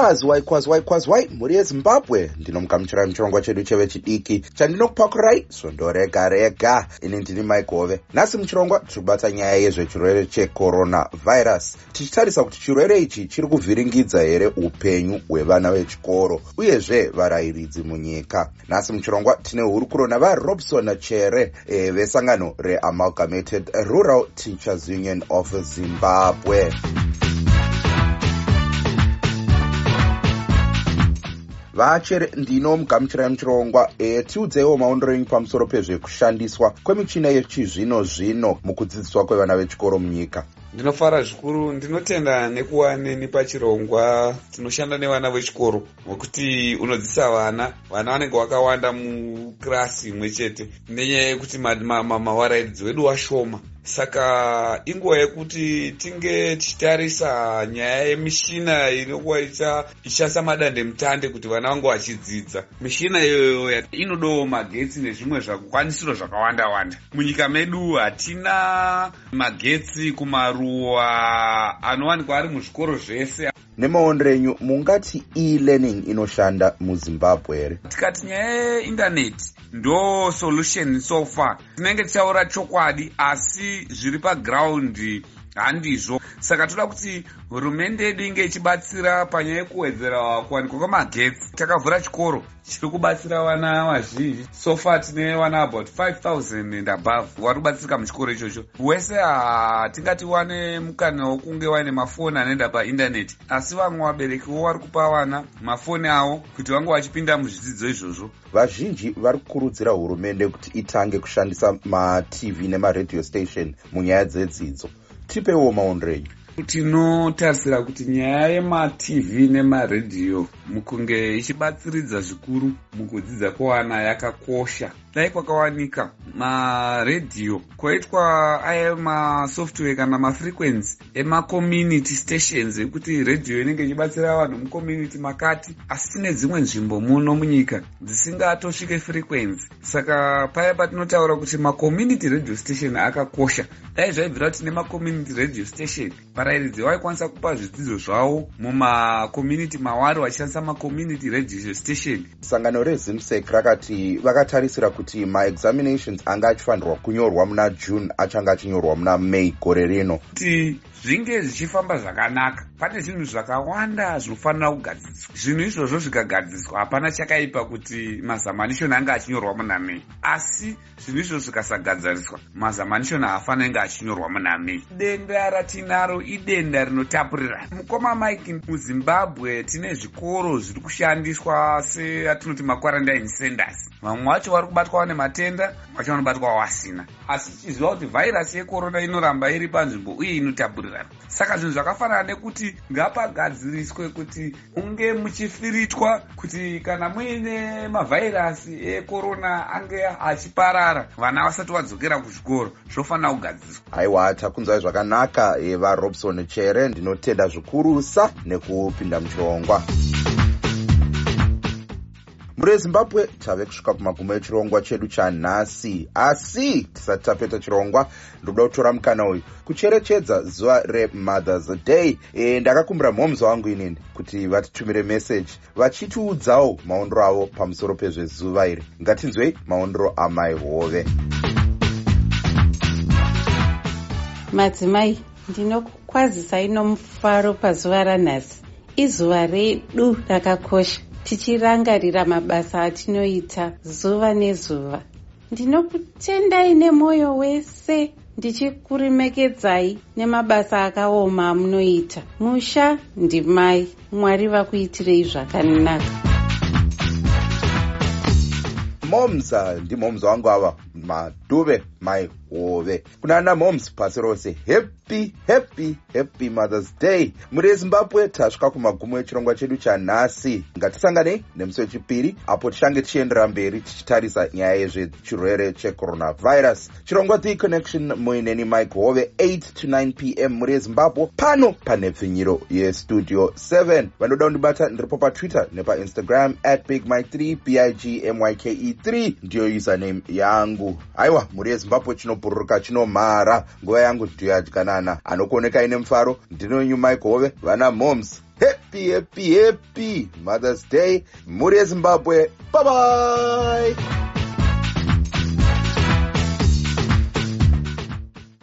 kwazwai kwazwai kwazwai. Mhuri yezimbabwe. Ndinomukamuchirai muchirongwa chedu chevechidiki chandinokupakurai zvondorega rega ini ndini mike hove nhasi muchirongwa tiri kubata nyaya yezvechirwere checoronavhairus tichitarisa kuti chirwere ichi chiri kuvhiringidza here upenyu hwevana vechikoro uyezve varayiridzi munyika. Nhasi muchirongwa tine hurukuro navarobson chere e, vesangano reamalgamated rural teachers union of zimbabwe vachere ndinomugamuchirai muchirongwa e, tiudzeiwo maondero enyu pamusoro pezvekushandiswa kwemichina yechizvino zvino mukudzidziswa kwevana vechikoro munyika ndinofara zvikuru ndinotenda nekuva neni pachirongwa tinoshanda nevana vechikoro wekuti unodzisa vana vana vanenge vakawanda mukirasi imwe chete nenyaya yekuti mawaraidzi wedu washoma saka inguva yekuti tinge tichitarisa nyaya yemishina inokuva ichasa madandemutande kuti vana vange vachidzidza. Mishina iyoyo inodawo magetsi nezvimwe zvakwanisiro zvakawanda wanda. Munyika medu hatina magetsi kumaruwa anowanikwa ari muzvikoro zvese nemaondero enyu mungati elearning inoshanda muzimbabwe here tikati nyaya yeindaneti ndo solution so far. Tinenge tichaura chokwadi asi zviri pagiraundi handizvo saka toda kuti hurumende yedu inge ichibatsira panyaya yekuwedzera kuwanikwa kwemagetsi takavhura chikoro chiri kubatsira vana vazhinji. Sofa tine vana about 5000 and above vari kubatsirika muchikoro ichocho. Wese hatingati wane mukana wokunge waine mafoni anoenda paindaneti asi vamwe vaberekiwo vari kupa vana mafoni avo kuti vange vachipinda muzvidzidzo izvozvo. Vazhinji vari kukurudzira hurumende kuti itange kushandisa matv nemaredio station munyaya dzedzidzo tipewo maondero enyu tinotarisira kuti nyaya yematv nemaredhiyo mukunge ichibatsiridza zvikuru mukudzidza kwevana yakakosha dai kwakawanika maredhiyo kwaitwa aya masoftware kana mafrequency emacommunity stations ekuti redhiyo inenge ichibatsira vanhu mucommunity makati asi tine dzimwe nzvimbo muno munyika dzisingatosvike frequency. Saka paya patinotaura kuti macommunity radio station akakosha dai zvaibvira kuti nemacommunity radio station varayiridzi vaikwanisa kupa zvidzidzo zvavo mumacommunity mavari vachishandisa macommunity radio station. Sangano rezimsec rakati vakatarisira kuti maexaminations anga achifanirwa kunyorwa muna june achange achinyorwa muna may gore rino. Kuti zvinge zvichifamba zvakanaka. Pane zvinhu zvakawanda zvinofanira kugadziswa zvinhu izvozvo zvikagadziswa hapana chakaipa kuti mazamanishoni ange achinyorwa muna may. Asi zvinhu izvozvo zvikasagadziriswa mazamanishoni haafanira inge achinyorwa muna may. Denda ratinaro idenda rinotapurirana. Mukoma mike muzimbabwe tine zvikoro zviri kushandiswa seatinoti makwarandine centers. Vamwe vacho vari kubatwawo nematenda vacho vanobatwawo vasina asi tichiziva kuti vhairasi yekorona inoramba iri panzvimbo uye inotapurirana. Saka zvinhu zvakafanana nekuti ngapagadziriswe kuti unge muchifiritwa kuti kana muine mavhairasi ekorona ange achiparara vana vasati vadzokera kuzvikoro zvofanira kugadziriswa aiwa takunzwai zvakanaka varobson chere ndinotenda zvikurusa nekupinda muchirongwa mhuri yezimbabwe tave kusvika kumagumo echirongwa chedu chanhasi asi tisati tapeta chirongwa ndoda kutora mukana uyu. Kucherechedza zuva remothers day e, ndakakumbira mhomzo wangu inini kuti vatitumire meseji vachitiudzawo maondero avo pamusoro pezvezuva iri. Ngatinzwei maondero amai hove. Madzimai ndinokwazisai nomufaro pazuva ranhasi. Izuva redu rakakosha tichirangarira mabasa atinoita zuva nezuva. Ndinokutendai nemwoyo wese ndichikuremekedzai nemabasa akaoma amunoita. Musha ndimai mwari vakuitirei zvakanaka. Momza ndimomza wangu ava madhuve mai hove kunana moms pasi rose happy happy happy mothers day. Muri yezimbabwe tasvika kumagumo echirongwa chedu chanhasi. Ngatisanganei nemusi wechipiri apo tichange tichiendera mberi tichitarisa nyaya yezvechirwere checoronavhairus chirongwa the connection muineni mike hove 8 to 9 p m muri yezimbabwe pano panhepfinyiro yestudio 7 vanoda kundibata ndiripo patwitter nepainstagram at big mike 3 big myke 3 ndiyo username yangu. Aiwa muri yezimbabwe chinobhururuka chinomhara. Nguva yangu ndiyadyanana anokuonekai nemufaro ndinonyu mike hove vana moms he happy happy happy mothers day. Mhuri yezimbabwe bye